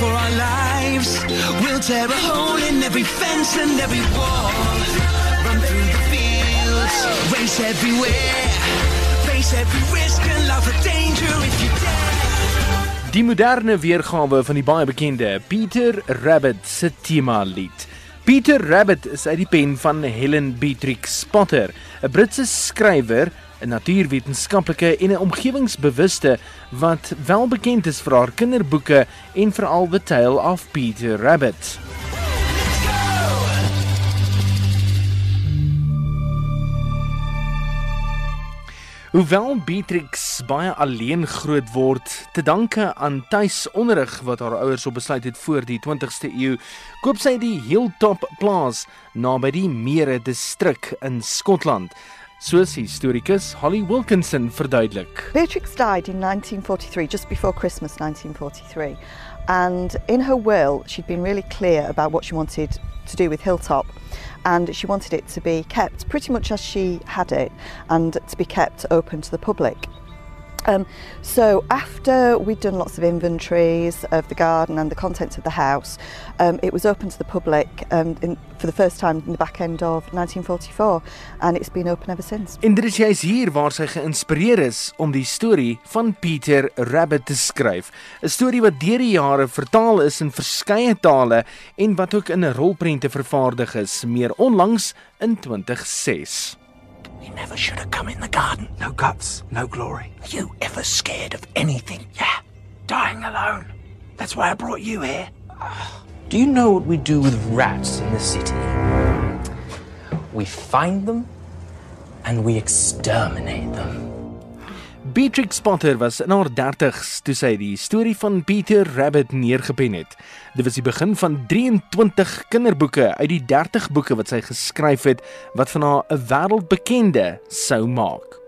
for our lives. We'll tear a hole in every fence and every wall. Run through the fields, race everywhere. Face every risk and love the danger if you dare. Die moderne weergawe van die baie bekende Peter Rabbit se tema lied. Peter Rabbit is uit die pen van Helen Beatrix Potter, 'n Britse skrywer, 'n natuurwetenskaplike en 'n omgewingsbewuste wat wel bekend is vir haar kinderboeke en veral The Tale of Peter Rabbit. Hoewel Beatrix baie alleen groot word, te danke aan tuisonderrig wat haar ouers op besluit het voor die 20ste eeu, koop sy die Hilltop Plaas naby die Mere distrik in Skotland. Soos historikus Holly Wilkinson verduidelik. Beatrix died in 1943, just before Christmas 1943. And in her will, she'd been really clear about what she wanted to do with Hilltop. And she wanted it to be kept pretty much as she had it and to be kept open to the public. Um, so after we'd done lots of inventories of the garden and the contents of the house, um, it was open to the public um, in, for the first time in the back end of 1944, and it's been open ever since. En dit is juis hier waar sy geïnspireer is om die storie van Peter Rabbit te skryf. 'n Storie wat deur die jare vertaal is in verskeie tale en wat ook in 'n rolprente vervaardig is, meer onlangs in 2006. We never should have come in the garden. No guts, no glory. Are you ever scared of anything? Yeah, dying alone. That's why I brought you here. Do you know what we do with rats in the city? We find them and we exterminate them. Beatrix Potter was in haar 30's toe sy die storie van Peter Rabbit neergepen het. Dit was die begin van 23 kinderboeke uit die 30 boeke wat sy geskryf het wat van haar 'n wêreldbekende sou maak.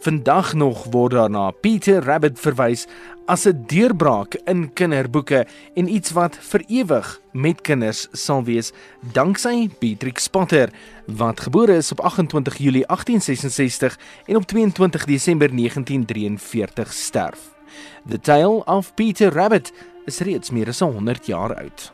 Vandag nog word daar na Peter Rabbit verwys as 'n deurbraak in kinderboeke en iets wat vir ewig met kinders sal wees danksy Beatrix Potter wat gebore is op 28 Julie 1866 en op 22 Desember 1943 sterf. The Tale of Peter Rabbit is reeds meer as 100 jaar oud.